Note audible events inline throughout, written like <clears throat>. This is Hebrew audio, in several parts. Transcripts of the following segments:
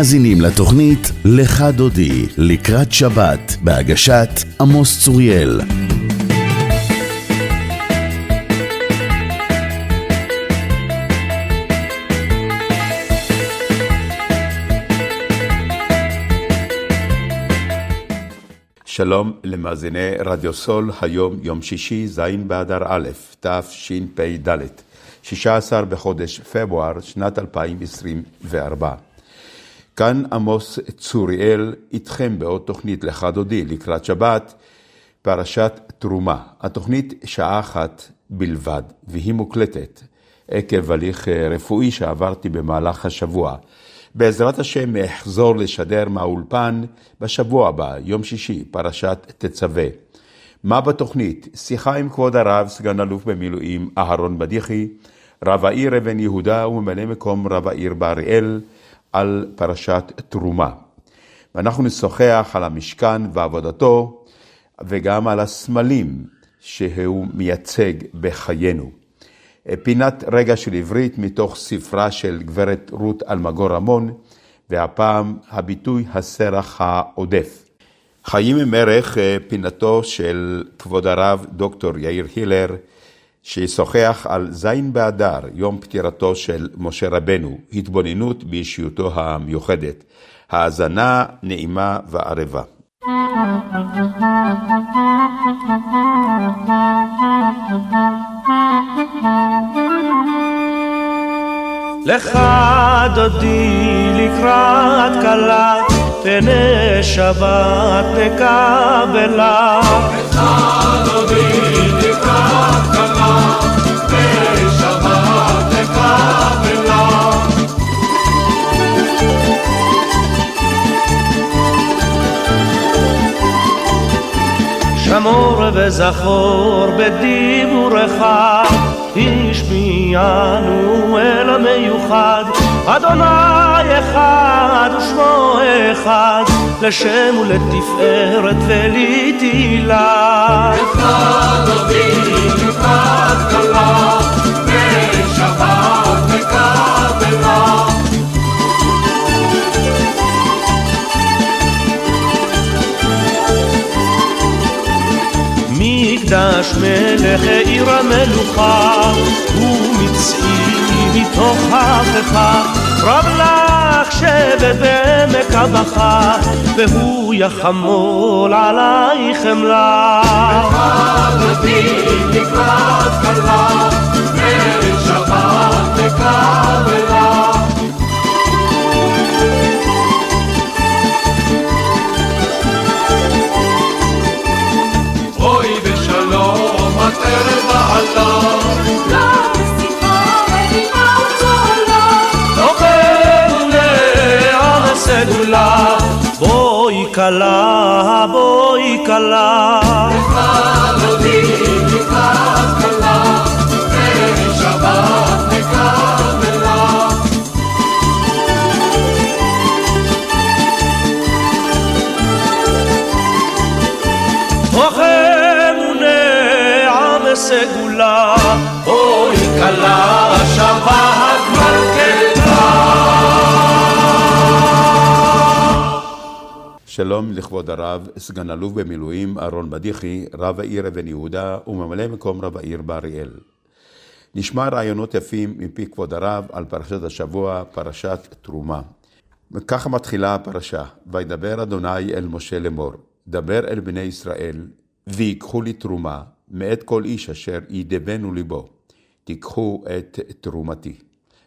מאזינים לתוכנית "לך דודי" לקראת שבת, בהגשת עמוס צוריאל. שלום למאזיני רדיו סול, היום יום שישי, ז' באדר א', תשפ"ד, 16 בחודש פברואר, שנת 2024. כאן עמוס צוריאל איתכם בעוד תוכנית לך דודי לקראת שבת, פרשת תרומה. התוכנית שעה אחת בלבד, והיא מוקלטת עקב הליך רפואי שעברתי במהלך השבוע. בעזרת השם אחזור לשדר מהאולפן בשבוע הבא, יום שישי, פרשת תצווה. מה בתוכנית? שיחה עם כבוד הרב, סגן אלוף במילואים אהרון בדיחי, רב העיר אבן יהודה וממלא מקום רב העיר באריאל, על פרשת תרומה. ואנחנו נשוחח על המשכן ועבודתו, וגם על הסמלים שהוא מייצג בחיינו. פינת רגע של עברית מתוך ספרה של גברת רות אלמגור רמון, והפעם הביטוי הסרח העודף. חיים עם ערך פינתו של כבוד הרב דוקטור יאיר הילר, שישוחח על זין באדר, יום פטירתו של משה רבנו, התבוננות באישיותו המיוחדת. האזנה נעימה וערבה. לך דודי לקראת כלה, פני שבת נקבלה. לך דודי לקראת שמור וזכור בדיבורך, השמיענו אל המיוחד, אדוני אחד ושמו אחד, לשם ולתפארת ולתהילה. לך דודי לקראת כלה, פני שבת מקדש מלך עיר המלוכה, ומצאי מתוך אבך, רב לך שבט בעמק הבכה, והוא יחמול עלייך חמלה. דודי לקראת כלה, פני שבת נקבלה. הסגולה, בואי כלה, בואי כלה. לכבוד הרב, סגן אלוף במילואים אהרון בדיחי, רב העיר אבן יהודה וממלא מקום רב העיר באריאל. נשמע רעיונות יפים מפי כבוד הרב על פרשת השבוע, פרשת תרומה. וככה מתחילה הפרשה, וידבר אדוני אל משה לאמור, דבר אל בני ישראל, ויקחו לי תרומה מאת כל איש אשר ידבנו ליבו, תיקחו את תרומתי.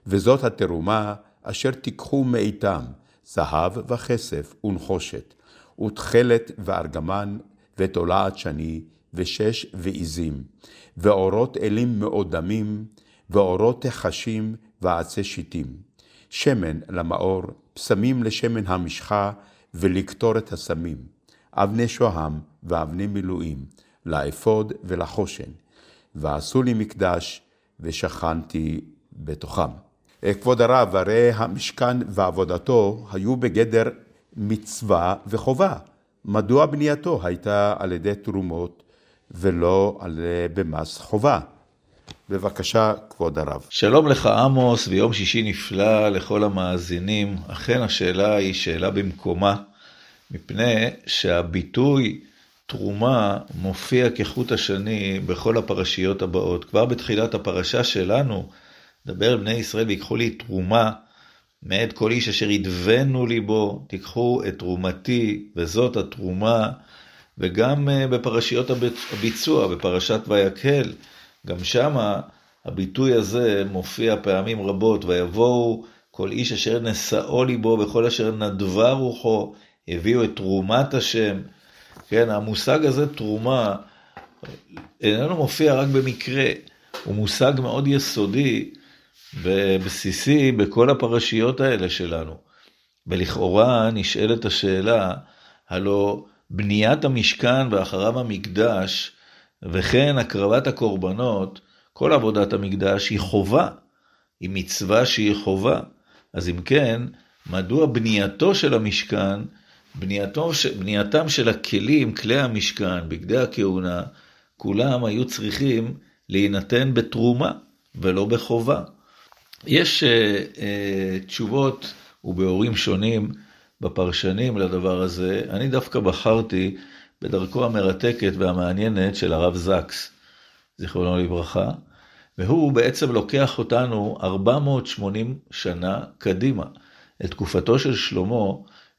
וזאת התרומה אשר תיקחו מאיתם, זהב וכסף ונחושת, ותכלת וארגמן, ותולעת שני, ושש ועזים, ואורות אלים מאודמים, ואורות תחשים ועצי שיטים. שמן למאור, פסמים לשמן המשחה, ולקטור את הסמים. אבני שוהם ואבני מילואים, לאפוד ולחושן. ועשו לי מקדש, ושכנתי בתוכם. כבוד הרב, הרי המשכן ועבודתו היו בגדר מצווה וחובה. מדוע בנייתו הייתה על ידי תרומות ולא על, במס חובה? בבקשה, כבוד הרב. שלום לך עמוס ויום שישי נפלא לכל המאזינים. אכן השאלה היא שאלה במקומה, מפני שהביטוי תרומה מופיע כחוט השני בכל הפרשיות הבאות. כבר בתחילת הפרשה שלנו, דבר בני ישראל ויקחו לי תרומה מאת כל איש אשר ידבנו ליבו, תיקחו את תרומתי, וזאת התרומה. וגם אה, בפרשיות הביצוע, בפרשת ויקהל, גם שמה הביטוי הזה מופיע פעמים רבות, ויבואו כל איש אשר נשאו ליבו וכל אשר נדבה רוחו, הביאו את תרומת השם. כן, המושג הזה, תרומה, איננו מופיע רק במקרה, הוא מושג מאוד יסודי ובסיסי בכל הפרשיות האלה שלנו. ולכאורה נשאלת השאלה, הלא בניית המשכן ואחריו המקדש, וכן הקרבת הקורבנות, כל עבודת המקדש היא חובה, היא מצווה שהיא חובה. אז אם כן, מדוע בנייתו של המשכן, בנייתו, בנייתם של הכלים, כלי המשכן, בגדי הכהונה, כולם היו צריכים להינתן בתרומה ולא בחובה. יש uh, uh, תשובות וביאורים שונים בפרשנים לדבר הזה. אני דווקא בחרתי בדרכו המרתקת והמעניינת של הרב זקס, זיכרונו לברכה, והוא בעצם לוקח אותנו 480 שנה קדימה, את תקופתו של שלמה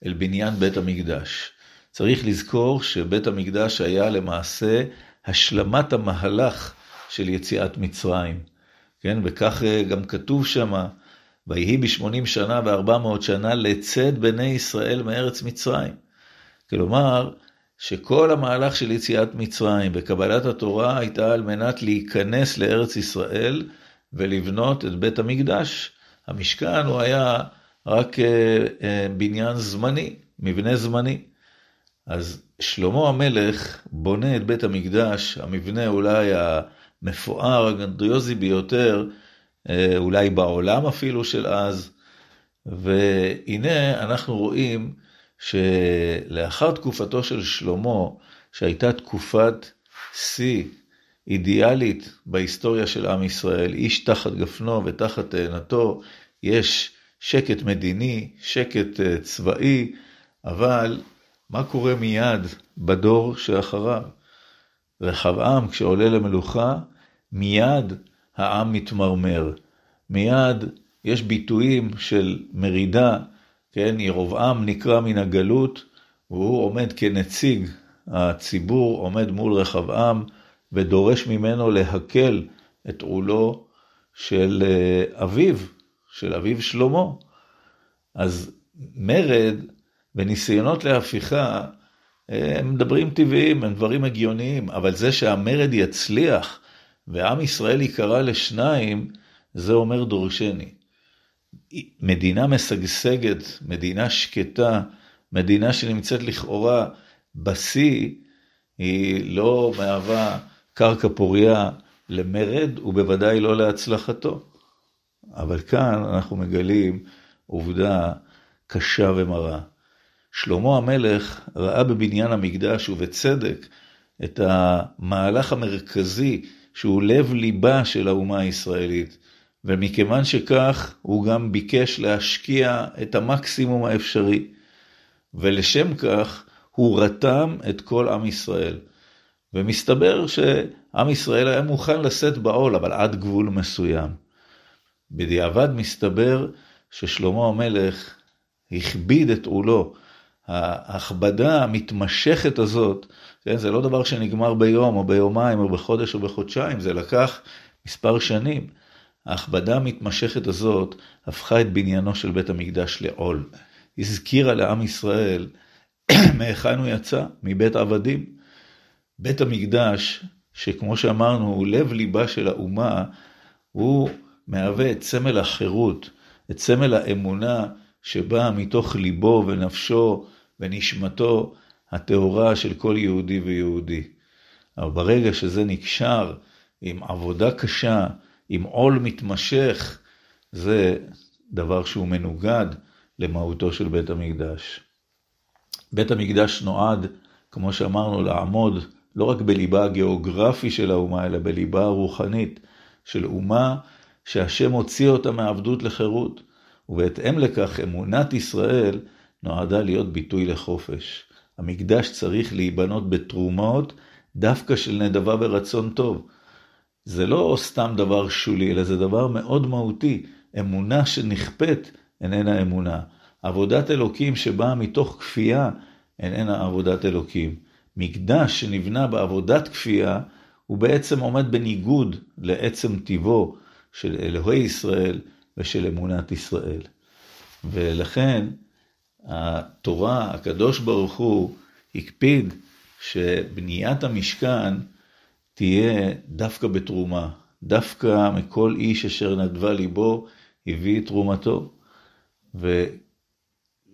אל בניין בית המקדש. צריך לזכור שבית המקדש היה למעשה השלמת המהלך של יציאת מצרים. כן, וכך אה, גם כתוב שמה, ויהי בשמונים שנה וארבע מאות שנה לצאת בני ישראל מארץ מצרים. כלומר, שכל המהלך של יציאת מצרים וקבלת התורה הייתה על מנת להיכנס לארץ ישראל ולבנות את בית המקדש. המשכן הוא היה רק אה, אה, בניין זמני, מבנה זמני. אז שלמה המלך בונה את בית המקדש, המבנה אולי המפואר, הגנדריוזי ביותר, אה, אולי בעולם אפילו של אז. והנה אנחנו רואים שלאחר תקופתו של שלמה, שהייתה תקופת שיא אידיאלית בהיסטוריה של עם ישראל, איש תחת גפנו ותחת תאנתו, יש שקט מדיני, שקט אה, צבאי, אבל מה קורה מיד בדור שאחריו? רחבעם, כשעולה למלוכה, מיד העם מתמרמר. מיד יש ביטויים של מרידה, כן, ירובעם נקרא מן הגלות, והוא עומד כנציג הציבור, עומד מול רחבעם, ודורש ממנו להקל את עולו של אה, אביו, של אביו שלמה. אז מרד וניסיונות להפיכה הם דברים טבעיים, הם דברים הגיוניים, אבל זה שהמרד יצליח ועם ישראל ייקרא לשניים, זה אומר דורשני. מדינה משגשגת, מדינה שקטה, מדינה שנמצאת לכאורה בשיא, היא לא מהווה קרקע פוריה למרד, ובוודאי לא להצלחתו. אבל כאן אנחנו מגלים עובדה קשה ומרה. שלמה המלך ראה בבניין המקדש, ובצדק, את המהלך המרכזי שהוא לב ליבה של האומה הישראלית, ומכיוון שכך הוא גם ביקש להשקיע את המקסימום האפשרי, ולשם כך הוא רתם את כל עם ישראל. ומסתבר שעם ישראל היה מוכן לשאת בעול, אבל עד גבול מסוים. בדיעבד מסתבר ששלמה המלך הכביד את עולו. ההכבדה המתמשכת הזאת, כן, זה לא דבר שנגמר ביום או ביומיים או בחודש או בחודשיים, זה לקח מספר שנים. ההכבדה המתמשכת הזאת הפכה את בניינו של בית המקדש לעול. הזכירה לעם ישראל <clears throat> מהיכן הוא יצא, מבית עבדים. בית המקדש, שכמו שאמרנו, הוא לב ליבה של האומה, הוא מהווה את סמל החירות, את סמל האמונה שבאה מתוך ליבו ונפשו ונשמתו הטהורה של כל יהודי ויהודי. אבל ברגע שזה נקשר עם עבודה קשה, עם עול מתמשך, זה דבר שהוא מנוגד למהותו של בית המקדש. בית המקדש נועד, כמו שאמרנו, לעמוד לא רק בליבה הגיאוגרפי של האומה, אלא בליבה הרוחנית. של אומה שהשם הוציא אותה מעבדות לחירות, ובהתאם לכך אמונת ישראל נועדה להיות ביטוי לחופש. המקדש צריך להיבנות בתרומות דווקא של נדבה ורצון טוב. זה לא סתם דבר שולי, אלא זה דבר מאוד מהותי. אמונה שנכפית איננה אמונה. עבודת אלוקים שבאה מתוך כפייה איננה עבודת אלוקים. מקדש שנבנה בעבודת כפייה, הוא בעצם עומד בניגוד לעצם טיבו של אלוהי ישראל ושל אמונת ישראל. ולכן התורה, הקדוש ברוך הוא, הקפיד שבניית המשכן תהיה דווקא בתרומה, דווקא מכל איש אשר נדבה ליבו הביא את תרומתו.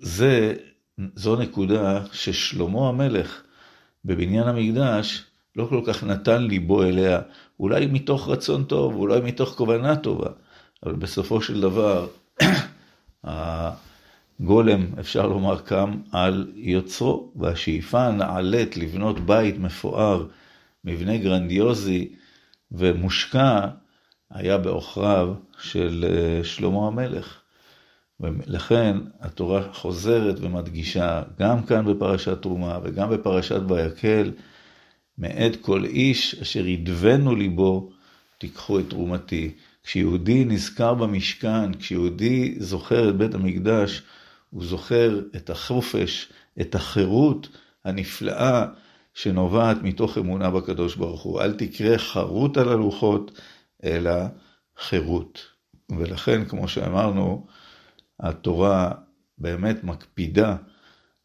וזו נקודה ששלמה המלך בבניין המקדש לא כל כך נתן ליבו אליה, אולי מתוך רצון טוב, אולי מתוך כוונה טובה, אבל בסופו של דבר, <clears throat> הגולם, אפשר לומר, קם על יוצרו, והשאיפה הנעלית לבנות בית מפואר, מבנה גרנדיוזי ומושקע, היה בעוכריו של אה, שלמה המלך. ולכן התורה חוזרת ומדגישה, גם כאן בפרשת תרומה וגם בפרשת ויקל, מאת כל איש אשר ידבנו ליבו, תיקחו את תרומתי. כשיהודי נזכר במשכן, כשיהודי זוכר את בית המקדש, הוא זוכר את החופש, את החירות הנפלאה שנובעת מתוך אמונה בקדוש ברוך הוא. אל תקרא חרות על הלוחות, אלא חירות. ולכן, כמו שאמרנו, התורה באמת מקפידה,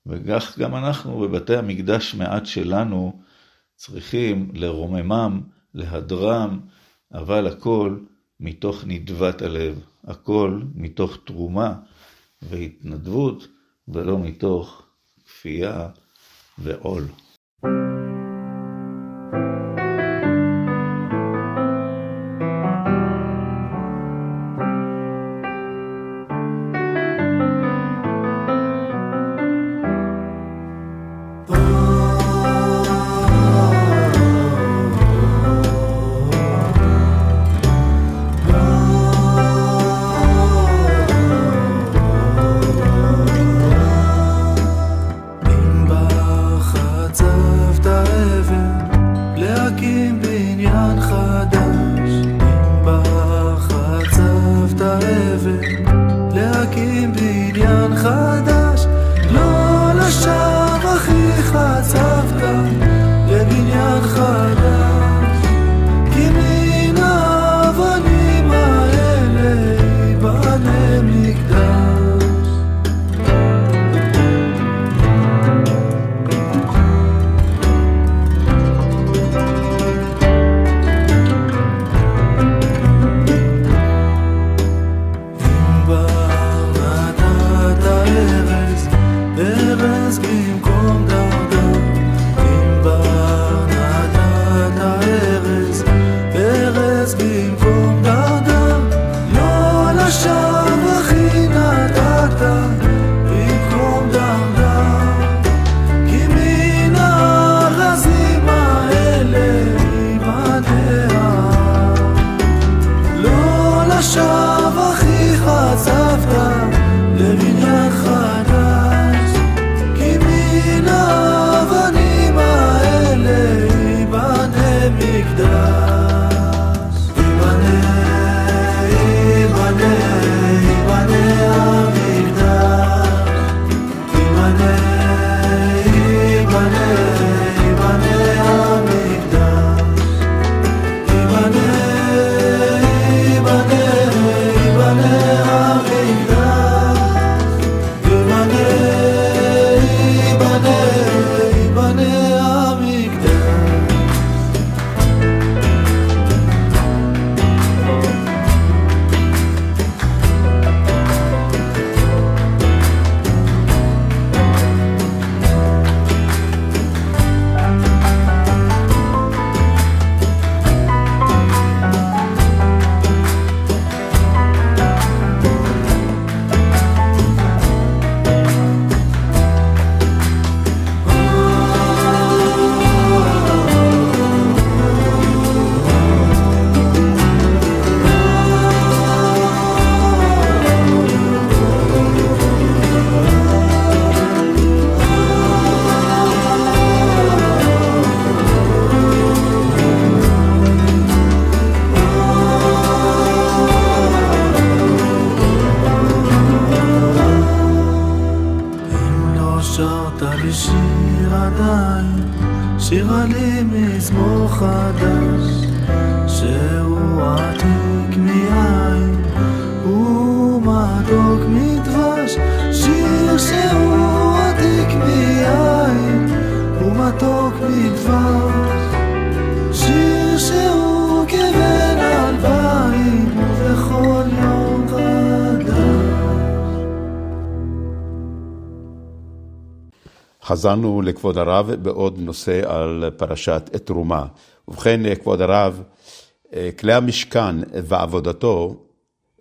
וכך גם אנחנו בבתי המקדש מעט שלנו צריכים לרוממם, להדרם, אבל הכל מתוך נדבת הלב, הכל מתוך תרומה והתנדבות, ולא מתוך כפייה ועול. חזרנו לכבוד הרב בעוד נושא על פרשת תרומה. ובכן, כבוד הרב, אה, כלי המשכן ועבודתו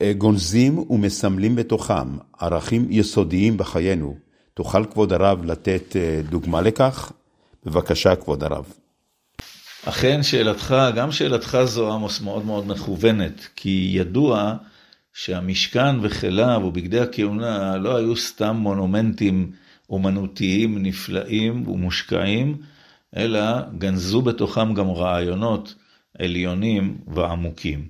אה, גונזים ומסמלים בתוכם ערכים יסודיים בחיינו. תוכל כבוד הרב לתת אה, דוגמה לכך? בבקשה, כבוד הרב. אכן, שאלתך, גם שאלתך זו, עמוס, מאוד מאוד מכוונת, כי ידוע שהמשכן וכליו ובגדי הכהונה לא היו סתם מונומנטים אומנותיים נפלאים ומושקעים, אלא גנזו בתוכם גם רעיונות עליונים ועמוקים.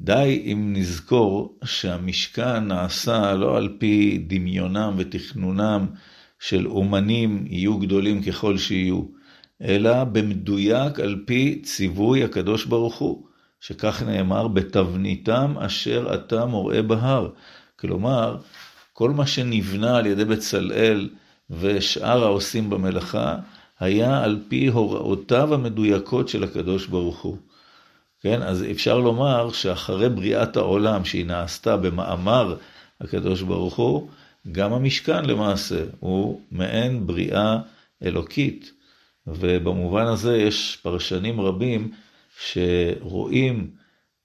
די אם נזכור שהמשכן נעשה לא על פי דמיונם ותכנונם של אומנים יהיו גדולים ככל שיהיו, אלא במדויק על פי ציווי הקדוש ברוך הוא, שכך נאמר, בתבניתם אשר אתה מוראה בהר. כלומר, כל מה שנבנה על ידי בצלאל ושאר העושים במלאכה, היה על פי הוראותיו המדויקות של הקדוש ברוך הוא. כן, אז אפשר לומר שאחרי בריאת העולם שהיא נעשתה במאמר הקדוש ברוך הוא, גם המשכן למעשה הוא מעין בריאה אלוקית. ובמובן הזה יש פרשנים רבים שרואים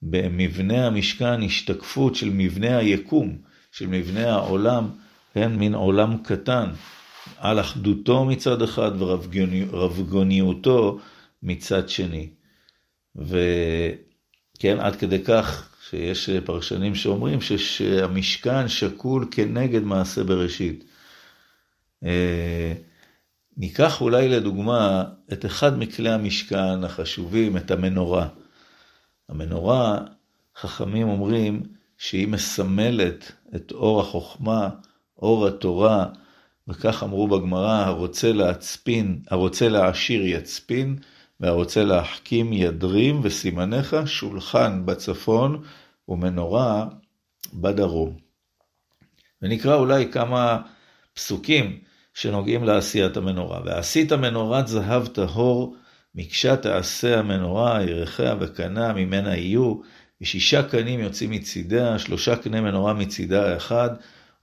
במבנה המשכן השתקפות של מבנה היקום, של מבנה העולם, כן, מין עולם קטן, על אחדותו מצד אחד ורבגוניותו מצד שני. וכן, עד כדי כך שיש פרשנים שאומרים שהמשכן שקול כנגד מעשה בראשית. אה, ניקח אולי לדוגמה את אחד מכלי המשכן החשובים, את המנורה. המנורה, חכמים אומרים שהיא מסמלת את אור החוכמה, אור התורה, וכך אמרו בגמרא, הרוצה להצפין, הרוצה להעשיר יצפין, והרוצה להחכים ידרים, וסימניך שולחן בצפון ומנורה בדרום. ונקרא אולי כמה פסוקים שנוגעים לעשיית המנורה. ועשית מנורת זהב טהור, מקשה תעשה המנורה, ירחיה וקנה ממנה יהיו, ושישה קנים יוצאים מצידיה, שלושה קני מנורה מצידה האחד,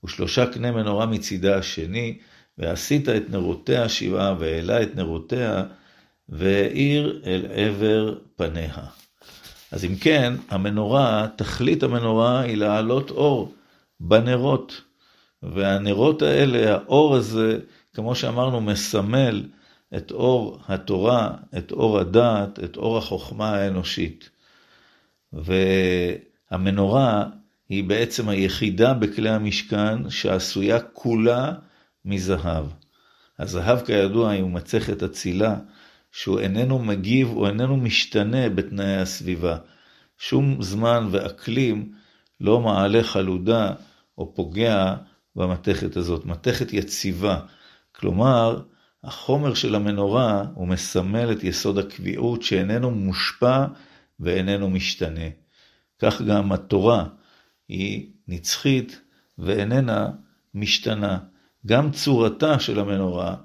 ושלושה קני מנורה מצידה השני, ועשית את נרותיה שבעה, והעלה את נרותיה, והאיר אל עבר פניה. אז אם כן, המנורה, תכלית המנורה היא להעלות אור בנרות. והנרות האלה, האור הזה, כמו שאמרנו, מסמל את אור התורה, את אור הדעת, את אור החוכמה האנושית. והמנורה היא בעצם היחידה בכלי המשכן שעשויה כולה מזהב. הזהב כידוע הוא מצכת אצילה, שהוא איננו מגיב, הוא איננו משתנה בתנאי הסביבה. שום זמן ואקלים לא מעלה חלודה או פוגע במתכת הזאת, מתכת יציבה. כלומר, החומר של המנורה הוא מסמל את יסוד הקביעות שאיננו מושפע ואיננו משתנה. כך גם התורה היא נצחית ואיננה משתנה. גם צורתה של המנורה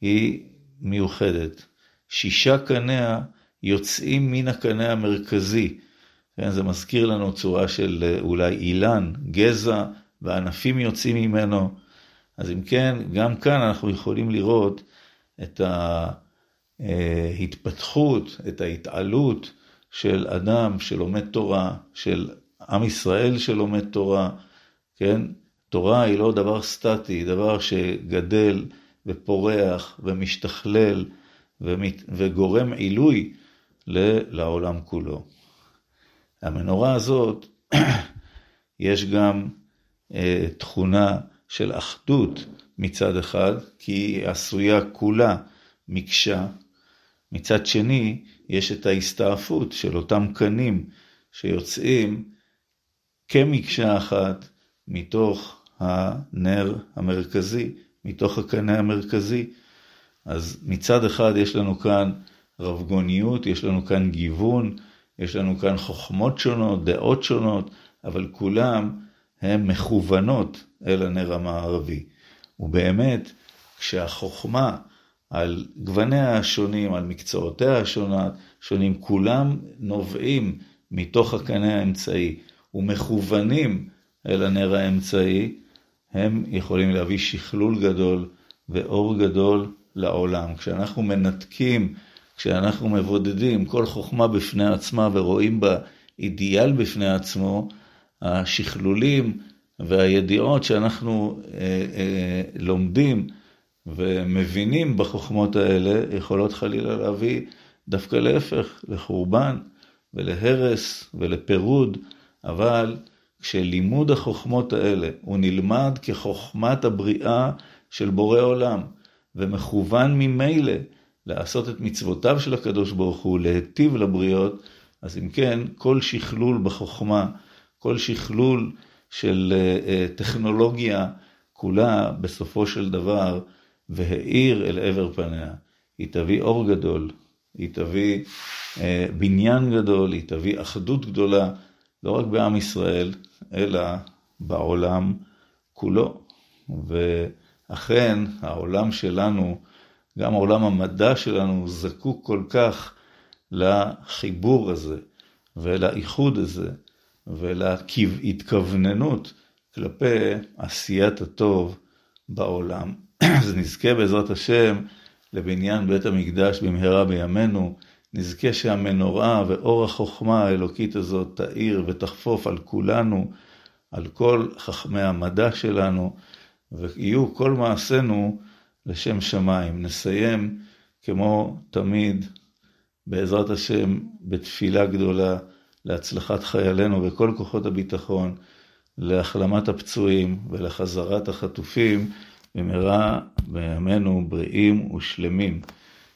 היא מיוחדת. שישה קניה יוצאים מן הקנה המרכזי. כן, זה מזכיר לנו צורה של אולי אילן, גזע, וענפים יוצאים ממנו. אז אם כן, גם כאן אנחנו יכולים לראות את ההתפתחות, את ההתעלות של אדם שלומד תורה, של עם ישראל שלומד תורה, כן? תורה היא לא דבר סטטי, היא דבר שגדל ופורח ומשתכלל ומת... וגורם עילוי לעולם כולו. המנורה הזאת, <clears throat> יש גם אה, תכונה של אחדות מצד אחד, כי היא עשויה כולה מקשה. מצד שני, יש את ההסתעפות של אותם קנים שיוצאים כמקשה אחת מתוך הנר המרכזי, מתוך הקנה המרכזי. אז מצד אחד יש לנו כאן רבגוניות, יש לנו כאן גיוון, יש לנו כאן חוכמות שונות, דעות שונות, אבל כולם הן מכוונות אל הנר המערבי. ובאמת, כשהחוכמה על גווניה השונים, על מקצועותיה השונים, כולם נובעים מתוך הקנה האמצעי ומכוונים אל הנר האמצעי, הם יכולים להביא שכלול גדול ואור גדול לעולם. כשאנחנו מנתקים, כשאנחנו מבודדים כל חוכמה בפני עצמה ורואים בה אידיאל בפני עצמו, השכלולים והידיעות שאנחנו אה, אה, לומדים ומבינים בחוכמות האלה, יכולות חלילה להביא דווקא להפך, לחורבן ולהרס ולפירוד, אבל כשלימוד החוכמות האלה הוא נלמד כחוכמת הבריאה של בורא עולם, ומכוון ממילא לעשות את מצוותיו של הקדוש ברוך הוא, להיטיב לבריות, אז אם כן, כל שכלול בחוכמה, כל שכלול של אה, אה, טכנולוגיה, כולה בסופו של דבר, והאיר אל עבר פניה. היא תביא אור גדול, היא תביא אה, בניין גדול, היא תביא אחדות גדולה, לא רק בעם ישראל, אלא בעולם כולו. ואכן, העולם שלנו, גם עולם המדע שלנו, זקוק כל כך לחיבור הזה, ולאיחוד הזה, ולהתכווננות כלפי עשיית הטוב בעולם. <clears throat> אז נזכה בעזרת השם לבניין בית המקדש במהרה בימינו, נזכה שהמנורה ואור החוכמה האלוקית הזאת תאיר ותחפוף על כולנו, על כל חכמי המדע שלנו, ויהיו כל מעשינו לשם שמיים. נסיים כמו תמיד, בעזרת השם, בתפילה גדולה להצלחת חיילינו וכל כוחות הביטחון, להחלמת הפצועים ולחזרת החטופים. במהרה בימינו בריאים ושלמים.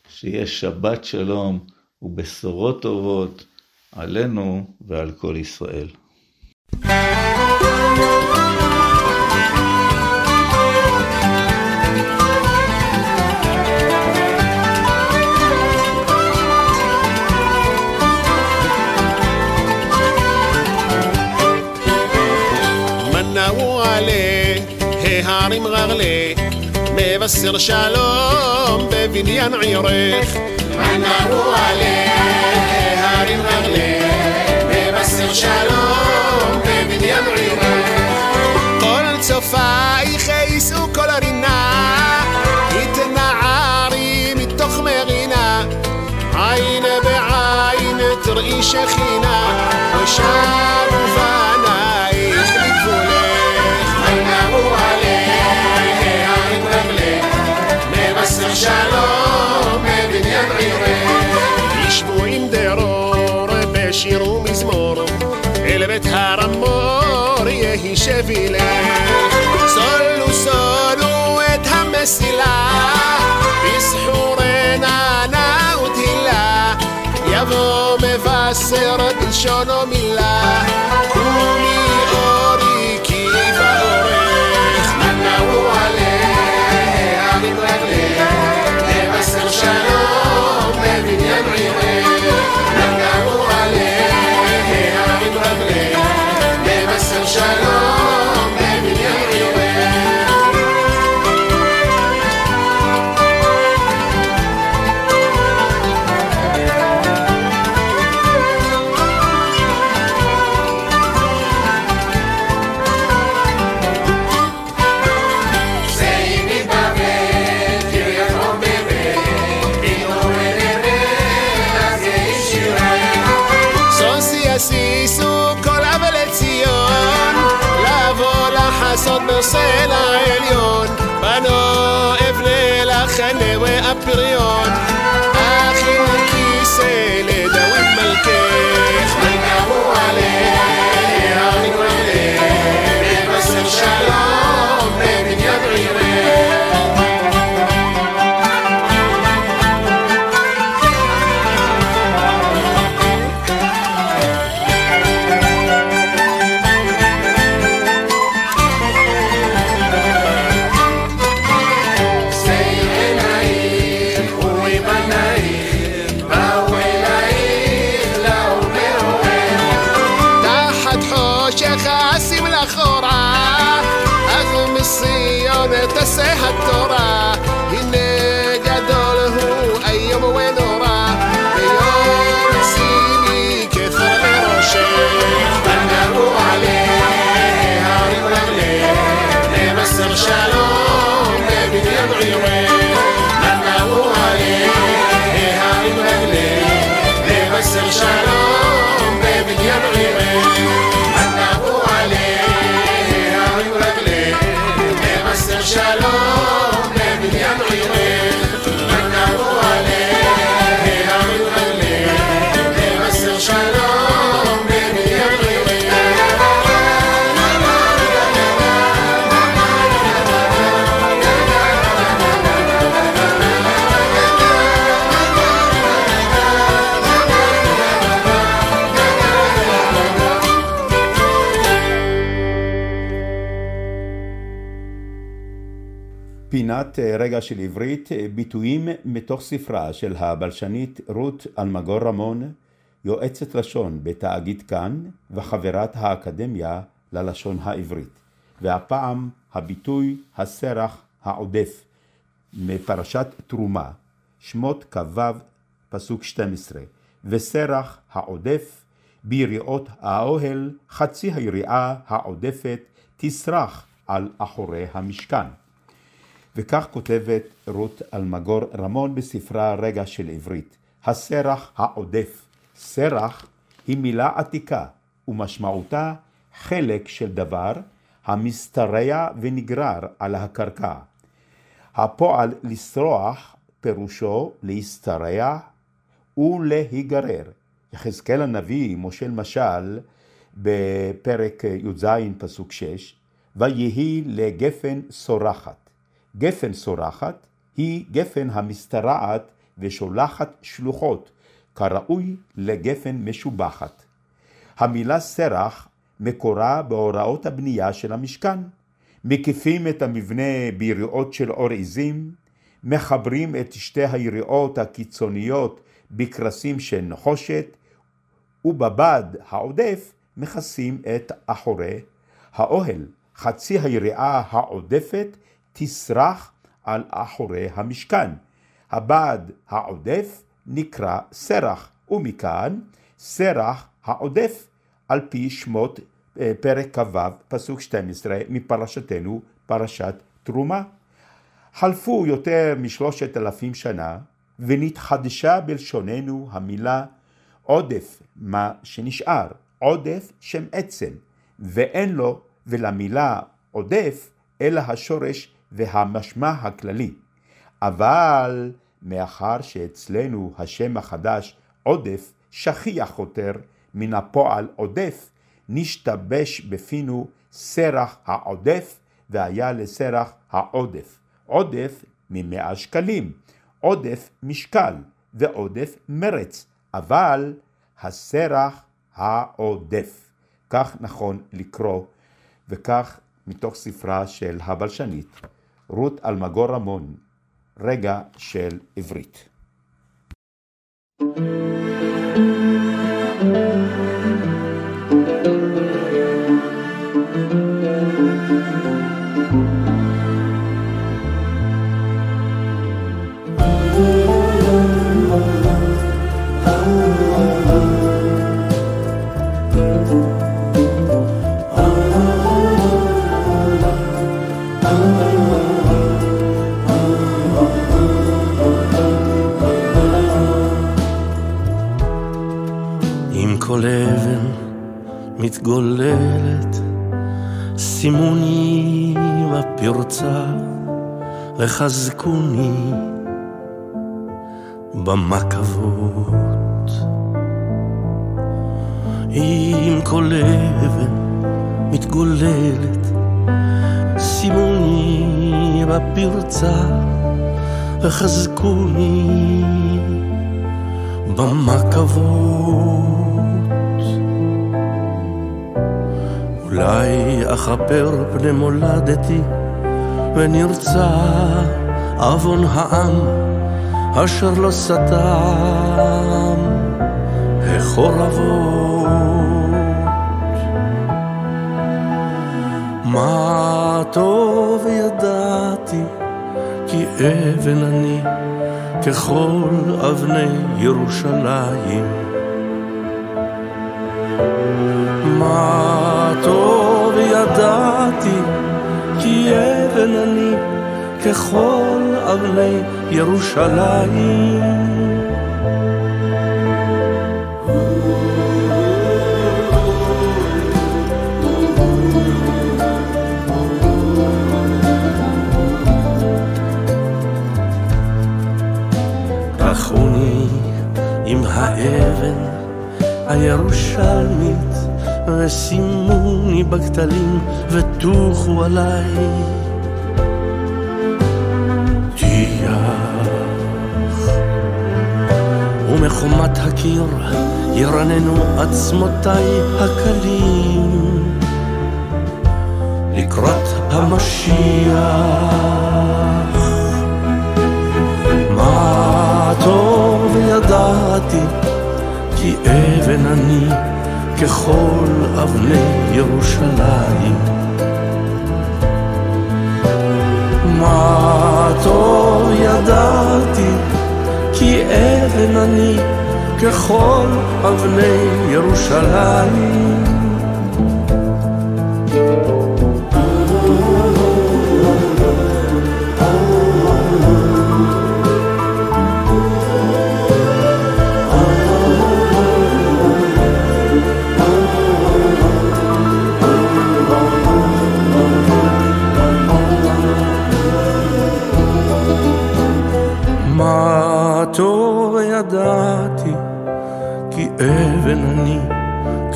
שיהיה שבת שלום ובשורות טובות עלינו ועל כל ישראל. ההרים ררלה, מבשר שלום בבניין עירך. מנעו עליה ההרים ררלה, מבשר שלום בבניין עירך. כל צופייך יישאו כל הרינה, התנערי מתוך מרינה, עין בעין תראי שכינה, ושבו בנייך בשיר ומזמור, אל בית הרמור יהי שבילך. סולו סולו את המסילה, פסחו רננה ותהילה, יבוא מבשר בלשונו מילה, way I put it on. פינת אה, רגע של עברית, אה, ביטויים מתוך ספרה של הבלשנית רות אלמגור רמון, יועצת לשון בתאגיד כאן וחברת האקדמיה ללשון העברית. והפעם הביטוי הסרח העודף מפרשת תרומה, שמות כ"ו פסוק 12, וסרח העודף ביריעות האוהל, חצי היריעה העודפת תסרח על אחורי המשכן. וכך כותבת רות אלמגור רמון בספרה רגע של עברית. הסרח העודף. סרח היא מילה עתיקה ומשמעותה חלק של דבר המשתרע ונגרר על הקרקע. הפועל לסרוח פירושו להשתרע ולהיגרר. יחזקאל הנביא מושל משל בפרק י"ז פסוק 6, ויהי לגפן סורחת. גפן סורחת היא גפן המשתרעת ושולחת שלוחות, כראוי לגפן משובחת. המילה סרח מקורה בהוראות הבנייה של המשכן. מקיפים את המבנה ביריעות של אור עזים, מחברים את שתי היריעות הקיצוניות בקרסים של נחושת, ובבד העודף מכסים את אחורי האוהל. חצי היריעה העודפת תסרח על אחורי המשכן. הבד העודף נקרא סרח, ומכאן סרח העודף על פי שמות אה, פרק כ"ו, פסוק 12 מפרשתנו, פרשת תרומה. חלפו יותר משלושת אלפים שנה, ונתחדשה בלשוננו המילה עודף, מה שנשאר, עודף שם עצם, ואין לו ולמילה עודף, אלא השורש והמשמע הכללי. אבל מאחר שאצלנו השם החדש עודף שכיח יותר מן הפועל עודף, נשתבש בפינו סרח העודף והיה לסרח העודף. עודף ממאה שקלים, עודף משקל ועודף מרץ, אבל הסרח העודף. כך נכון לקרוא, וכך מתוך ספרה של הבלשנית, רות אלמגור רמון, רגע של עברית. עם כל אבן מתגוללת, שימוני בפרצה וחזקוני במקבות. עם כל אבן מתגוללת, שימוני בפרצה וחזקוני במקבות. אולי אכפר פני מולדתי ונרצה עוון העם אשר לא סתם החורבות. מה טוב ידעתי, כי אבן אני ככל אבני ירושלים. מה טוב ידעתי, כי אבן אני ככל אבני ירושלים. רחוני עם האבן הירושלמית ושימוני בכתלים וטוחו עליי. טיח. ומחומת הקיר ירננו עצמותיי הקלים. לקראת המשיח. מה טוב ידעתי כי אבן אני ככל אבני ירושלים. מה טוב ידעתי, כי אבן אני ככל אבני ירושלים.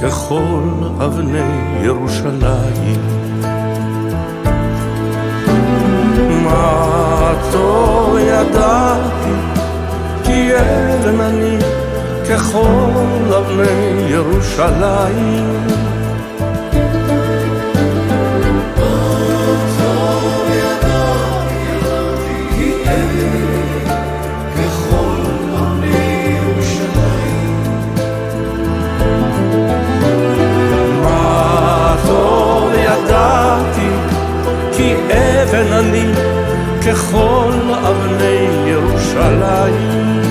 ככל אבני ירושלים. מה טוב ידעתי, כי אבן אני ככל אבני ירושלים. ככל אבני ירושלים.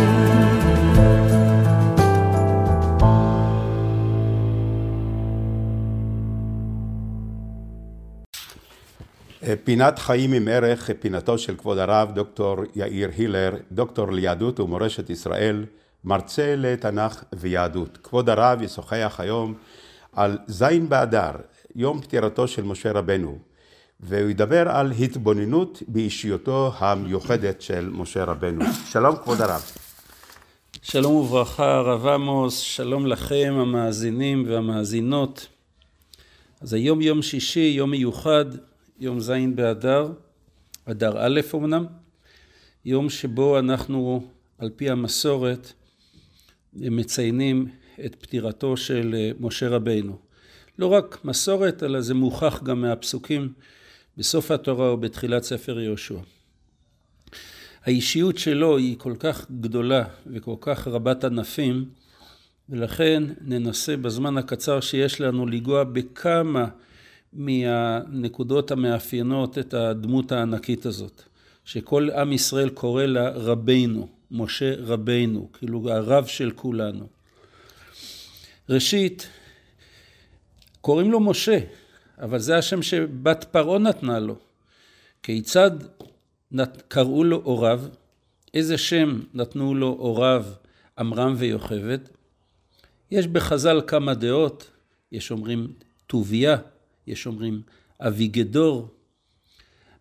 פינת חיים עם ערך, פינתו של כבוד הרב דוקטור יאיר הילר, דוקטור ליהדות ומורשת ישראל, מרצה לתנ"ך ויהדות. כבוד הרב ישוחח היום על זין באדר, יום פטירתו של משה רבנו, והוא ידבר על התבוננות באישיותו המיוחדת של משה רבנו. שלום כבוד הרב. שלום וברכה, הרב עמוס, שלום לכם המאזינים והמאזינות. אז היום יום שישי, יום מיוחד, יום ז' באדר, אדר א' אמנם, יום שבו אנחנו, על פי המסורת, מציינים את פטירתו של משה רבינו. לא רק מסורת, אלא זה מוכח גם מהפסוקים בסוף התורה ובתחילת ספר יהושע. האישיות שלו היא כל כך גדולה וכל כך רבת ענפים, ולכן ננסה בזמן הקצר שיש לנו לנגוע בכמה מהנקודות המאפיינות את הדמות הענקית הזאת, שכל עם ישראל קורא לה רבינו, משה רבינו, כאילו הרב של כולנו. ראשית, קוראים לו משה, אבל זה השם שבת פרעה נתנה לו. כיצד קראו לו הוריו? איזה שם נתנו לו הוריו עמרם ויוכבד? יש בחז"ל כמה דעות, יש אומרים טוביה, יש אומרים אביגדור.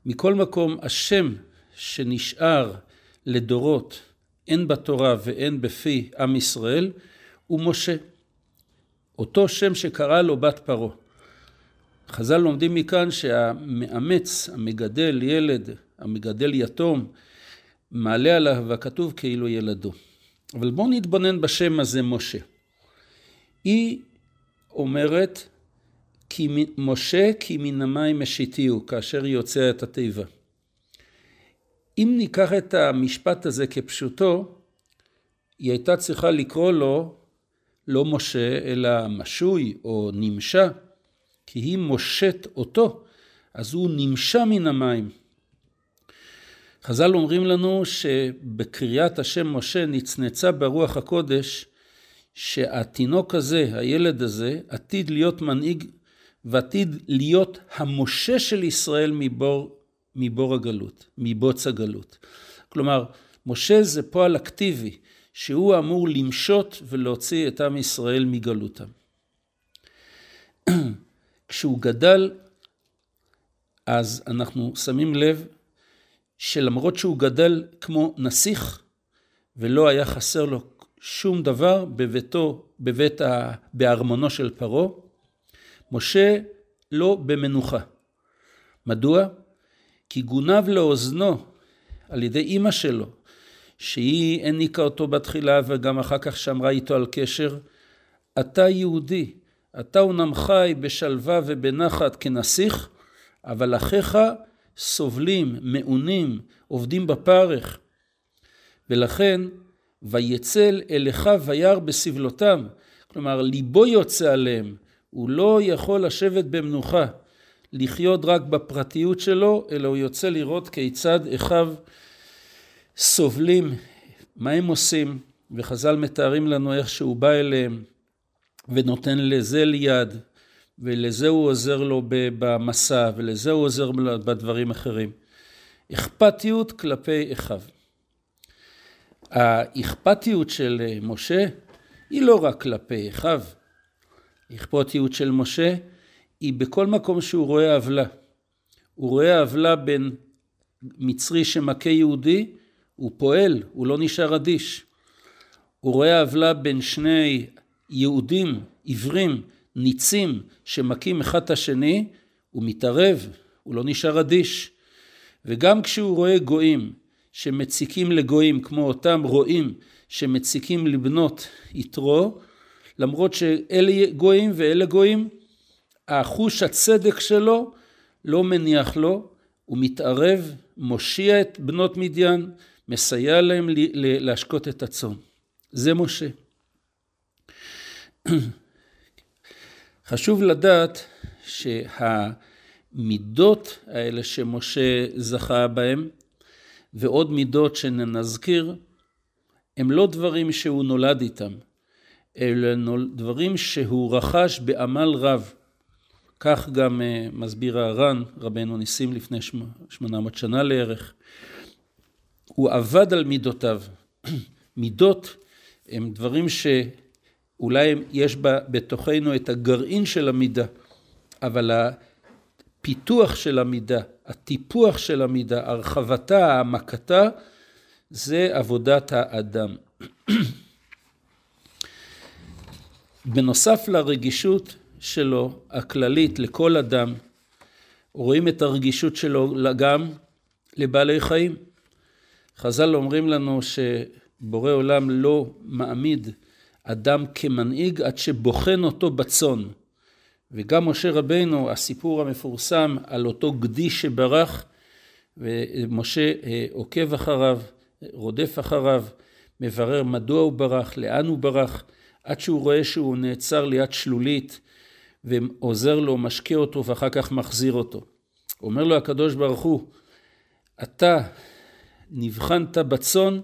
מכל מקום, השם שנשאר לדורות, הן בתורה והן בפי עם ישראל, הוא משה. אותו שם שקרא לו בת פרעה. חז"ל לומדים מכאן שהמאמץ, המגדל ילד, המגדל יתום, מעלה עליו הכתוב כאילו ילדו. אבל בואו נתבונן בשם הזה משה. היא אומרת, כי משה כי מן המים משיתיהו, כאשר היא יוצאה את התיבה. אם ניקח את המשפט הזה כפשוטו, היא הייתה צריכה לקרוא לו לא משה, אלא משוי או נמשה, כי היא מושט אותו, אז הוא נמשה מן המים. חז"ל אומרים לנו שבקריאת השם משה נצנצה ברוח הקודש, שהתינוק הזה, הילד הזה, עתיד להיות מנהיג ועתיד להיות המשה של ישראל מבור, מבור הגלות, מבוץ הגלות. כלומר, משה זה פועל אקטיבי, שהוא אמור למשות ולהוציא את עם ישראל מגלותם. כשהוא גדל, אז אנחנו שמים לב שלמרות שהוא גדל כמו נסיך, ולא היה חסר לו שום דבר בביתו, בבית ה... בארמונו של פרעה, משה לא במנוחה. מדוע? כי גונב לאוזנו על ידי אימא שלו, שהיא העניקה אותו בתחילה וגם אחר כך שמרה איתו על קשר, אתה יהודי, אתה אומנם חי בשלווה ובנחת כנסיך, אבל אחיך סובלים, מעונים, עובדים בפרך. ולכן, ויצל אל אחיו וירא בסבלותם. כלומר, ליבו יוצא עליהם. הוא לא יכול לשבת במנוחה, לחיות רק בפרטיות שלו, אלא הוא יוצא לראות כיצד אחיו סובלים, מה הם עושים, וחז"ל מתארים לנו איך שהוא בא אליהם ונותן לזה ליד, ולזה הוא עוזר לו במסע, ולזה הוא עוזר בדברים אחרים. אכפתיות כלפי אחיו. האכפתיות של משה היא לא רק כלפי אחיו. האכפתיות של משה היא בכל מקום שהוא רואה עוולה. הוא רואה עוולה בין מצרי שמכה יהודי, הוא פועל, הוא לא נשאר אדיש. הוא רואה עוולה בין שני יהודים עיוורים ניצים שמכים אחד את השני, הוא מתערב, הוא לא נשאר אדיש. וגם כשהוא רואה גויים שמציקים לגויים, כמו אותם רועים שמציקים לבנות יתרו, למרות שאלה גויים ואלה גויים, החוש הצדק שלו לא מניח לו, הוא מתערב, מושיע את בנות מדיין, מסייע להם להשקות את הצאן. זה משה. חשוב לדעת שהמידות האלה שמשה זכה בהם, ועוד מידות שנזכיר, הם לא דברים שהוא נולד איתם, אלא דברים שהוא רכש בעמל רב. כך גם אה, מסביר הר"ן, רבנו ניסים לפני 800 שנה לערך. הוא עבד על מידותיו. <clears throat> מידות הם דברים ש... אולי יש בה, בתוכנו את הגרעין של המידה, אבל הפיתוח של המידה, הטיפוח של המידה, הרחבתה, העמקתה, זה עבודת האדם. בנוסף לרגישות שלו, הכללית, לכל אדם, רואים את הרגישות שלו גם לבעלי חיים. חז"ל אומרים לנו שבורא עולם לא מעמיד אדם כמנהיג עד שבוחן אותו בצאן. וגם משה רבנו, הסיפור המפורסם על אותו גדי שברח, ומשה אה, עוקב אחריו, רודף אחריו, מברר מדוע הוא ברח, לאן הוא ברח, עד שהוא רואה שהוא נעצר ליד שלולית ועוזר לו, משקה אותו ואחר כך מחזיר אותו. אומר לו הקדוש ברוך הוא, אתה נבחנת בצאן,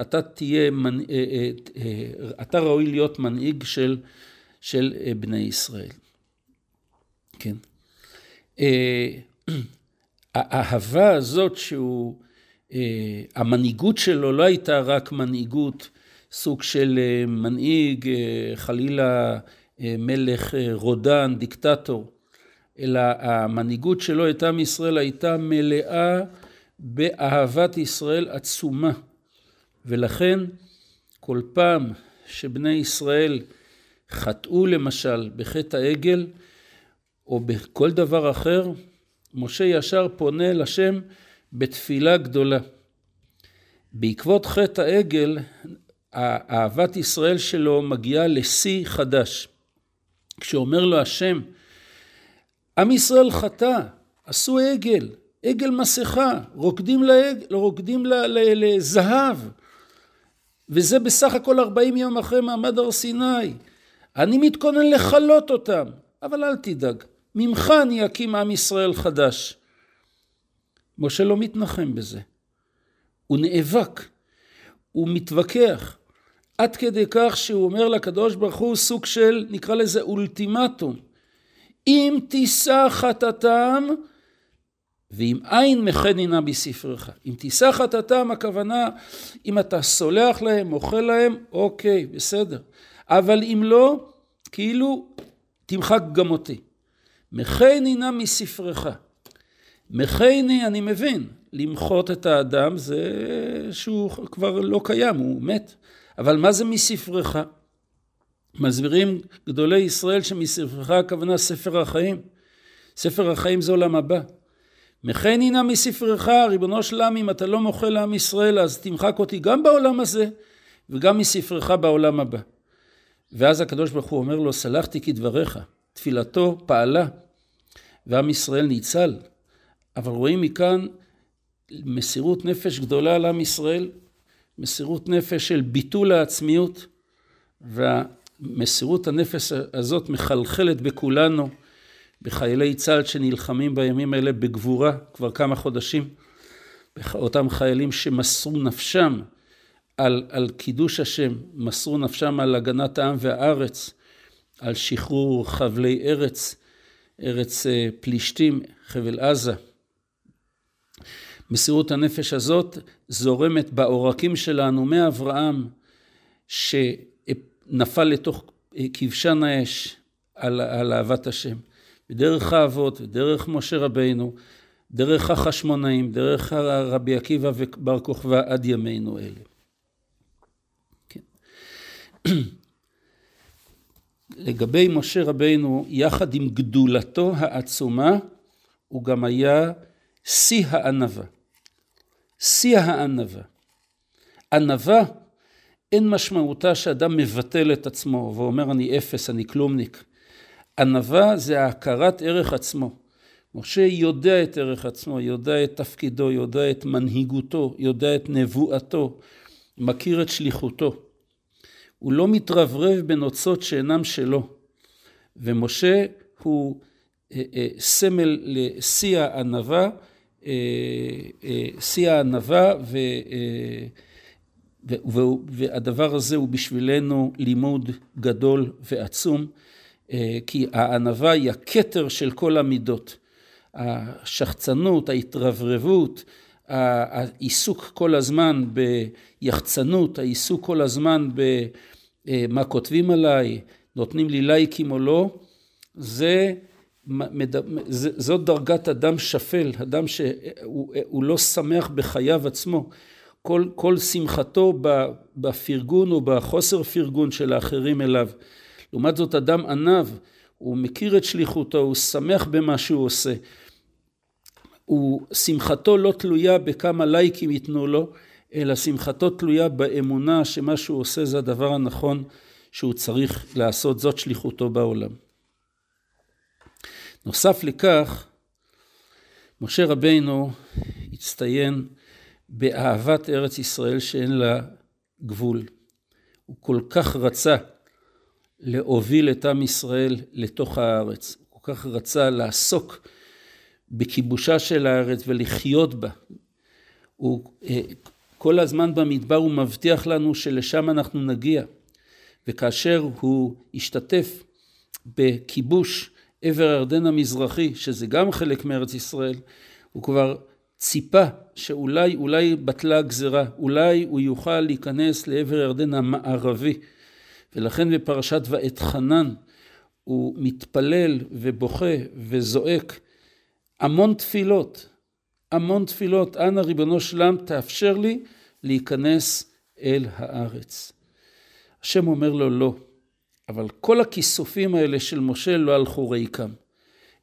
אתה תהיה. אה, אה, אה, אתה ראוי להיות מנהיג של, של בני ישראל. כן. <clears throat> האהבה הזאת שהוא, המנהיגות שלו לא הייתה רק מנהיגות, סוג של מנהיג, חלילה מלך רודן, דיקטטור, אלא המנהיגות שלו את עם ישראל הייתה מלאה באהבת ישראל עצומה. ולכן כל פעם שבני ישראל חטאו למשל בחטא העגל, או בכל דבר אחר, משה ישר פונה אל השם בתפילה גדולה. בעקבות חטא העגל, אהבת ישראל שלו מגיעה לשיא חדש. כשאומר לו השם, עם ישראל חטא, עשו עגל, עגל מסכה, רוקדים, לעג, רוקדים ל, ל, לזהב. וזה בסך הכל 40 יום אחרי מעמד הר סיני. אני מתכונן לכלות אותם, אבל אל תדאג, ממך אני אקים עם ישראל חדש. משה לא מתנחם בזה. הוא נאבק, הוא מתווכח, עד כדי כך שהוא אומר לקדוש ברוך הוא סוג של, נקרא לזה אולטימטום. אם תישא חטאתם, ואם אין מחנינה בספרך. אם תישא חטאתם, הכוונה, אם אתה סולח להם, מוחל להם, אוקיי, בסדר. אבל אם לא, כאילו, תמחק גם אותי. מחנינה מספרך. מחני, אני מבין, למחות את האדם זה שהוא כבר לא קיים, הוא מת. אבל מה זה מספרך? מסבירים גדולי ישראל שמספרך הכוונה ספר החיים. ספר החיים זה עולם הבא. מחן הנה מספרך, ריבונו של עם, אם אתה לא מוחל לעם ישראל, אז תמחק אותי גם בעולם הזה, וגם מספרך בעולם הבא. ואז הקדוש ברוך הוא אומר לו, סלחתי כדבריך. תפילתו פעלה, ועם ישראל ניצל. אבל רואים מכאן מסירות נפש גדולה לעם ישראל, מסירות נפש של ביטול העצמיות, והמסירות הנפש הזאת מחלחלת בכולנו, בחיילי צה"ל שנלחמים בימים האלה בגבורה כבר כמה חודשים, אותם חיילים שמסרו נפשם על, על קידוש השם, מסרו נפשם על הגנת העם והארץ, על שחרור חבלי ארץ, ארץ אה, פלישתים, חבל עזה. מסירות הנפש הזאת זורמת בעורקים שלנו מאברהם, שנפל לתוך כבשן האש על, על אהבת השם. בדרך האבות ודרך משה רבינו, דרך החשמונאים, דרך רבי עקיבא ובר כוכבא עד ימינו אלה. כן. <clears throat> לגבי משה רבינו, יחד עם גדולתו העצומה, הוא גם היה שיא הענווה. שיא הענווה. ענווה אין משמעותה שאדם מבטל את עצמו ואומר אני אפס, אני כלומניק. ענווה זה הכרת ערך עצמו. משה יודע את ערך עצמו, יודע את תפקידו, יודע את מנהיגותו, יודע את נבואתו, מכיר את שליחותו. הוא לא מתרברב בנוצות שאינם שלו. ומשה הוא אה, אה, סמל לשיא הענווה, אה, שיא הענווה, והדבר הזה הוא בשבילנו לימוד גדול ועצום. אה, כי הענווה היא הכתר של כל המידות. השחצנות, ההתרברבות, העיסוק כל הזמן ביחצנות, העיסוק כל הזמן במה כותבים עליי, נותנים לי לייקים או לא, זה, זאת דרגת אדם שפל, אדם שהוא לא שמח בחייו עצמו. כל, כל שמחתו בפרגון או בחוסר פרגון של האחרים אליו. לעומת זאת אדם עניו, הוא מכיר את שליחותו, הוא שמח במה שהוא עושה. הוא, שמחתו לא תלויה בכמה לייקים ייתנו לו, אלא שמחתו תלויה באמונה שמה שהוא עושה זה הדבר הנכון שהוא צריך לעשות, זאת שליחותו בעולם. נוסף לכך, משה רבינו הצטיין באהבת ארץ ישראל שאין לה גבול. הוא כל כך רצה להוביל את עם ישראל לתוך הארץ. הוא כל כך רצה לעסוק בכיבושה של הארץ ולחיות בה. הוא אה, כל הזמן במדבר הוא מבטיח לנו שלשם אנחנו נגיע. וכאשר הוא השתתף בכיבוש עבר הירדן המזרחי, שזה גם חלק מארץ ישראל, הוא כבר ציפה שאולי, אולי בטלה הגזרה, אולי הוא יוכל להיכנס לעבר הירדן המערבי. ולכן בפרשת ואת חנן הוא מתפלל ובוכה וזועק המון תפילות, המון תפילות, אנא ריבונו שלם תאפשר לי להיכנס אל הארץ. השם אומר לו לא, אבל כל הכיסופים האלה של משה לא הלכו ריקם.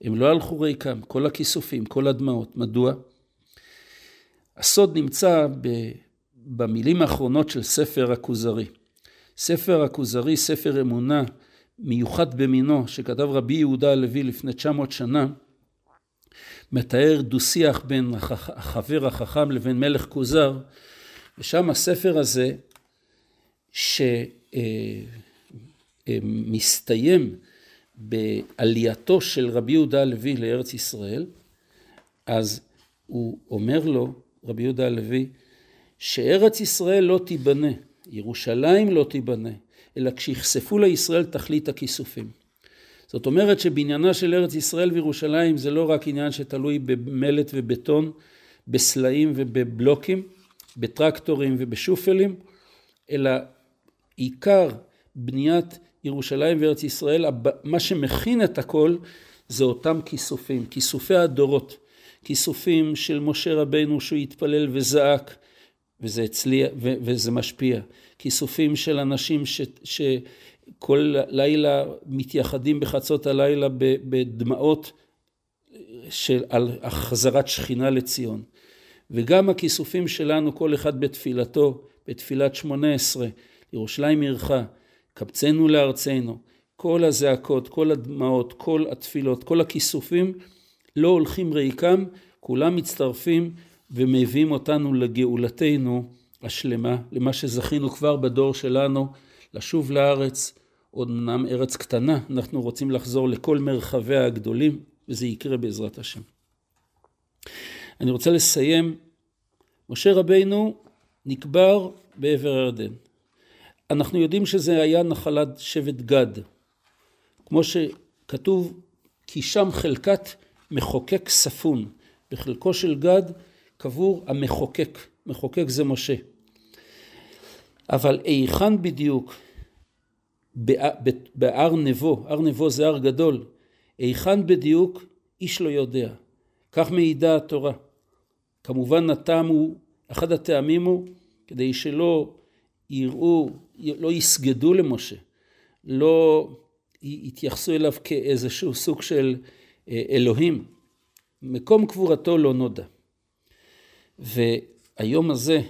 הם לא הלכו ריקם, כל הכיסופים, כל הדמעות. מדוע? הסוד נמצא במילים האחרונות של ספר הכוזרי. ספר הכוזרי, ספר אמונה מיוחד במינו, שכתב רבי יהודה הלוי לפני 900 שנה, מתאר דו-שיח בין החבר החכם לבין מלך כוזר, ושם הספר הזה, שמסתיים בעלייתו של רבי יהודה הלוי לארץ ישראל, אז הוא אומר לו, רבי יהודה הלוי, שארץ ישראל לא תיבנה, ירושלים לא תיבנה, אלא כשיחשפו לישראל תכלית הכיסופים. זאת אומרת שבעניינה של ארץ ישראל וירושלים זה לא רק עניין שתלוי במלט ובטון, בסלעים ובבלוקים, בטרקטורים ובשופלים, אלא עיקר בניית ירושלים וארץ ישראל, מה שמכין את הכל זה אותם כיסופים, כיסופי הדורות, כיסופים של משה רבנו שהוא התפלל וזעק, וזה הצליח, ו- וזה משפיע, כיסופים של אנשים ש... שכל לילה מתייחדים בחצות הלילה בדמעות של, על החזרת שכינה לציון. וגם הכיסופים שלנו, כל אחד בתפילתו, בתפילת שמונה עשרה, ירושלים עירך, קבצנו לארצנו, כל הזעקות, כל הדמעות, כל התפילות, כל הכיסופים, לא הולכים ריקם, כולם מצטרפים ומביאים אותנו לגאולתנו השלמה, למה שזכינו כבר בדור שלנו, לשוב לארץ, עוד אמנם ארץ קטנה, אנחנו רוצים לחזור לכל מרחביה הגדולים, וזה יקרה בעזרת השם. אני רוצה לסיים, משה רבינו נקבר בעבר הירדן. אנחנו יודעים שזה היה נחלת שבט גד, כמו שכתוב, כי שם חלקת מחוקק ספון, בחלקו של גד קבור המחוקק, מחוקק זה משה. אבל היכן בדיוק בהר נבו, הר נבו זה הר גדול, היכן בדיוק איש לא יודע, כך מעידה התורה. כמובן הטעם הוא, אחד הטעמים הוא כדי שלא יראו, לא יסגדו למשה, לא יתייחסו אליו כאיזשהו סוג של אלוהים. מקום קבורתו לא נודע. והיום הזה,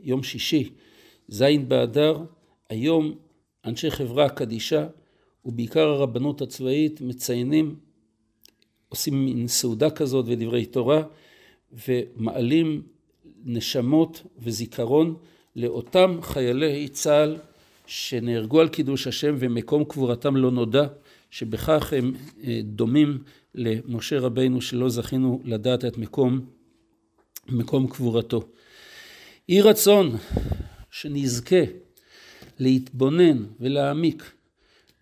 יום שישי, ז' באדר, היום אנשי חברה קדישה, ובעיקר הרבנות הצבאית, מציינים, עושים מין סעודה כזאת ודברי תורה, ומעלים נשמות וזיכרון לאותם חיילי צה"ל שנהרגו על קידוש השם ומקום קבורתם לא נודע, שבכך הם דומים למשה רבינו שלא זכינו לדעת את מקום, מקום קבורתו. יהי רצון שנזכה להתבונן ולהעמיק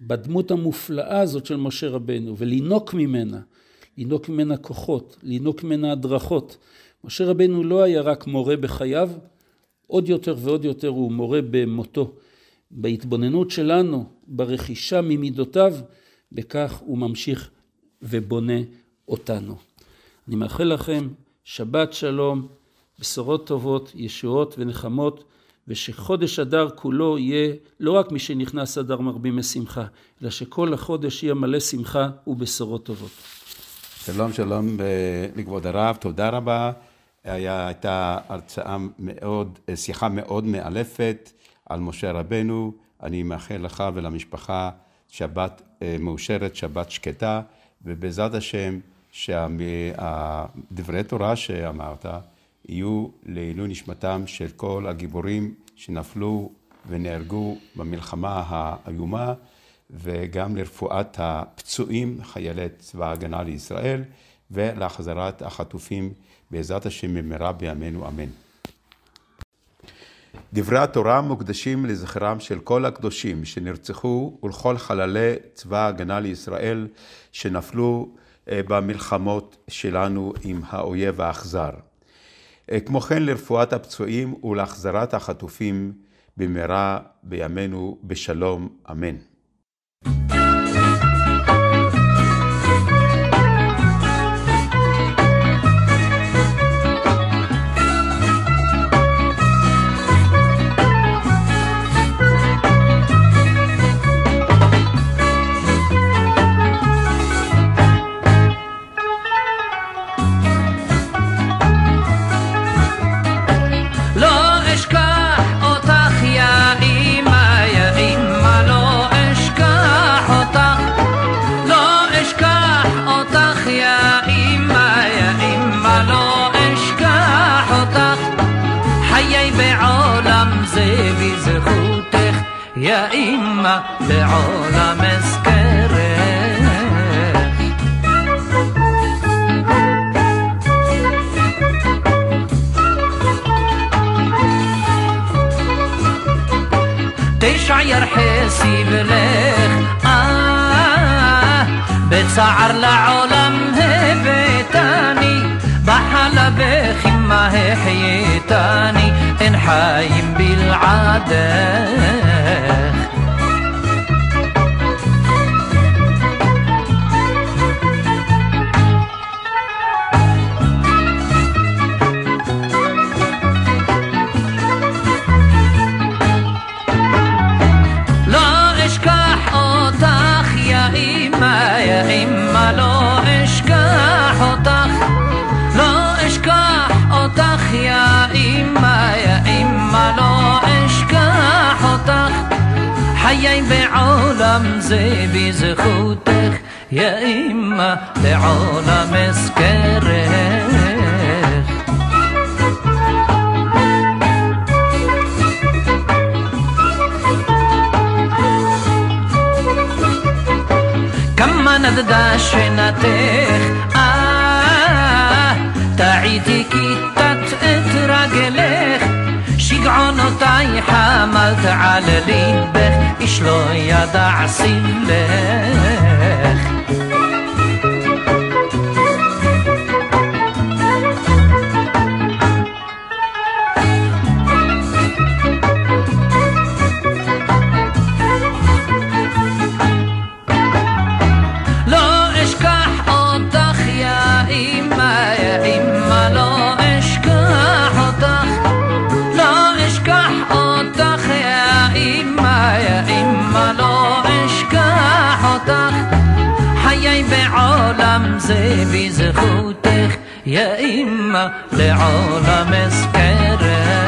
בדמות המופלאה הזאת של משה רבינו ולינוק ממנה, לינוק ממנה כוחות, לינוק ממנה הדרכות. משה רבינו לא היה רק מורה בחייו, עוד יותר ועוד יותר הוא מורה במותו. בהתבוננות שלנו, ברכישה ממידותיו, בכך הוא ממשיך ובונה אותנו. אני מאחל לכם שבת שלום, בשורות טובות, ישועות ונחמות, ושחודש אדר כולו יהיה לא רק מי שנכנס אדר מרבים משמחה, אלא שכל החודש יהיה מלא שמחה ובשורות טובות. שלום, שלום לכבוד הרב, תודה רבה. היה, הייתה הרצאה מאוד, שיחה מאוד מאלפת על משה רבנו. אני מאחל לך ולמשפחה שבת מאושרת, שבת שקטה, ובעזרת השם שהדברי תורה שאמרת יהיו לעילוי נשמתם של כל הגיבורים שנפלו ונהרגו במלחמה האיומה, וגם לרפואת הפצועים, חיילי צבא ההגנה לישראל, ולהחזרת החטופים בעזרת השם במהרה בימינו אמן. דברי התורה מוקדשים לזכרם של כל הקדושים שנרצחו ולכל חללי צבא ההגנה לישראל שנפלו במלחמות שלנו עם האויב האכזר. כמו כן לרפואת הפצועים ולהחזרת החטופים במהרה בימינו בשלום אמן. נדדה שנתך, אה, טעיתי כיתת את רגלך, שגעונותיי חמלת על ליבך, איש לא ידע סילך. זה בזכותך, יא אמא, לעולם אזכרך.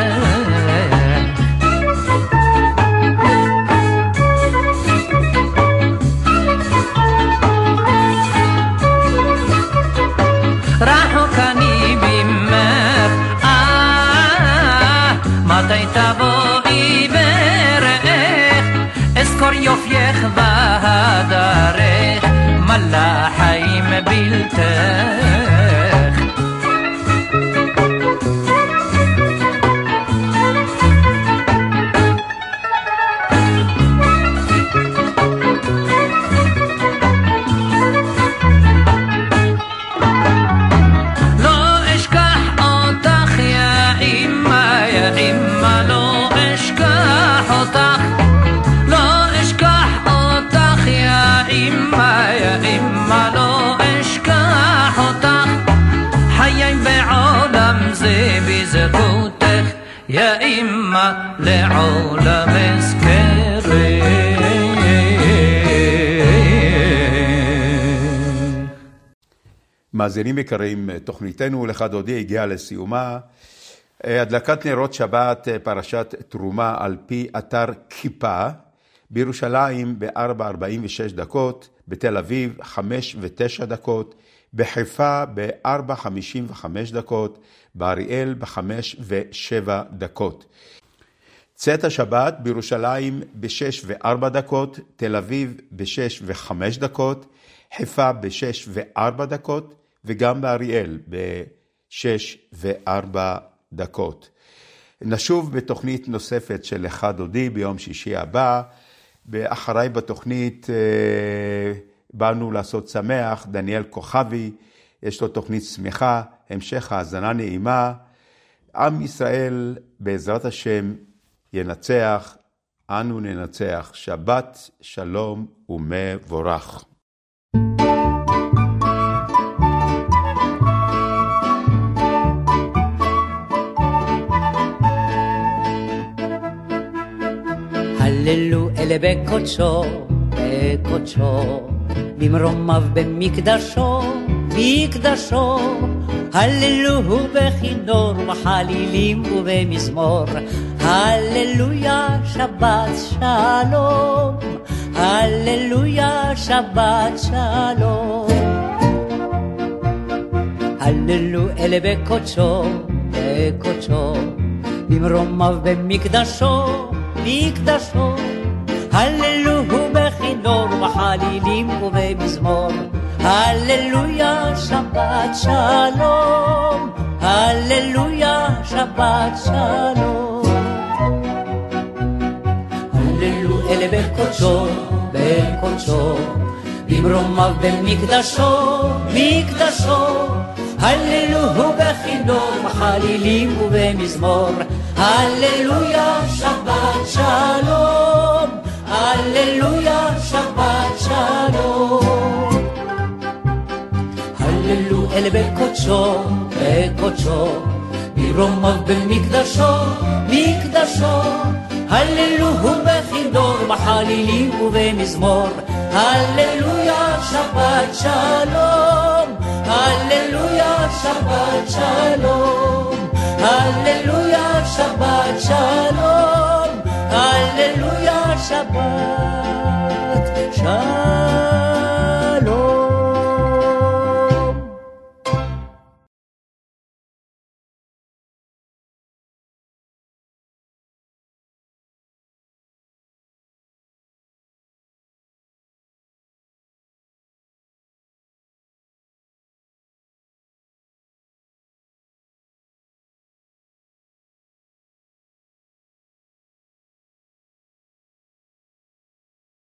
בזכותך, יא אמא, לעולם אזכרך. מאזינים יקרים, תוכניתנו לך דודי הגיעה לסיומה. הדלקת נרות שבת, פרשת תרומה על פי אתר כיפה, בירושלים ב-4.46 דקות, בתל אביב 5 ו-9 דקות, בחיפה ב-4.55 דקות, באריאל ב-5 ו-7 דקות. צאת השבת בירושלים ב-6 ו-4 דקות, תל אביב ב-6 ו-5 דקות, חיפה ב-6 ו-4 דקות, וגם באריאל ב-6 ו-4 דקות. נשוב בתוכנית נוספת של לך דודי ביום שישי הבא. אחריי בתוכנית אה, באנו לעשות שמח, דניאל כוכבי, יש לו תוכנית שמחה, המשך האזנה נעימה. עם ישראל, בעזרת השם, ינצח, אנו ננצח. שבת שלום ומבורך. הללו אל בקודשו, בקודשו, במרומיו במקדשו, מקדשו. הללו בכינור וחלילים ובמזמור, הללויה שבת שלום, הללויה שבת שלום. הללו אל בקודשו, בקודשו, במרומיו במקדשו, מקדשו. הללוהו ובחלילים ובמזמור. הללויה שבת שלום, הללויה שבת שלום. הללו אלה בקודשו, בקודשו, במרומיו במקדשו, מקדשו. הללוהו בכינור, בחלילים ובמזמור. הללויה שבת שלום, הללויה שבת שלום. הללו אל בקודשו, בקודשו, מרומיו במקדשו, מקדשו. הללוהו בכינור, בחלילים ובמזמור. הללויה שבת שלום, הללויה שבת שלום, הללויה שבת שלום, הללויה שבת, שבת.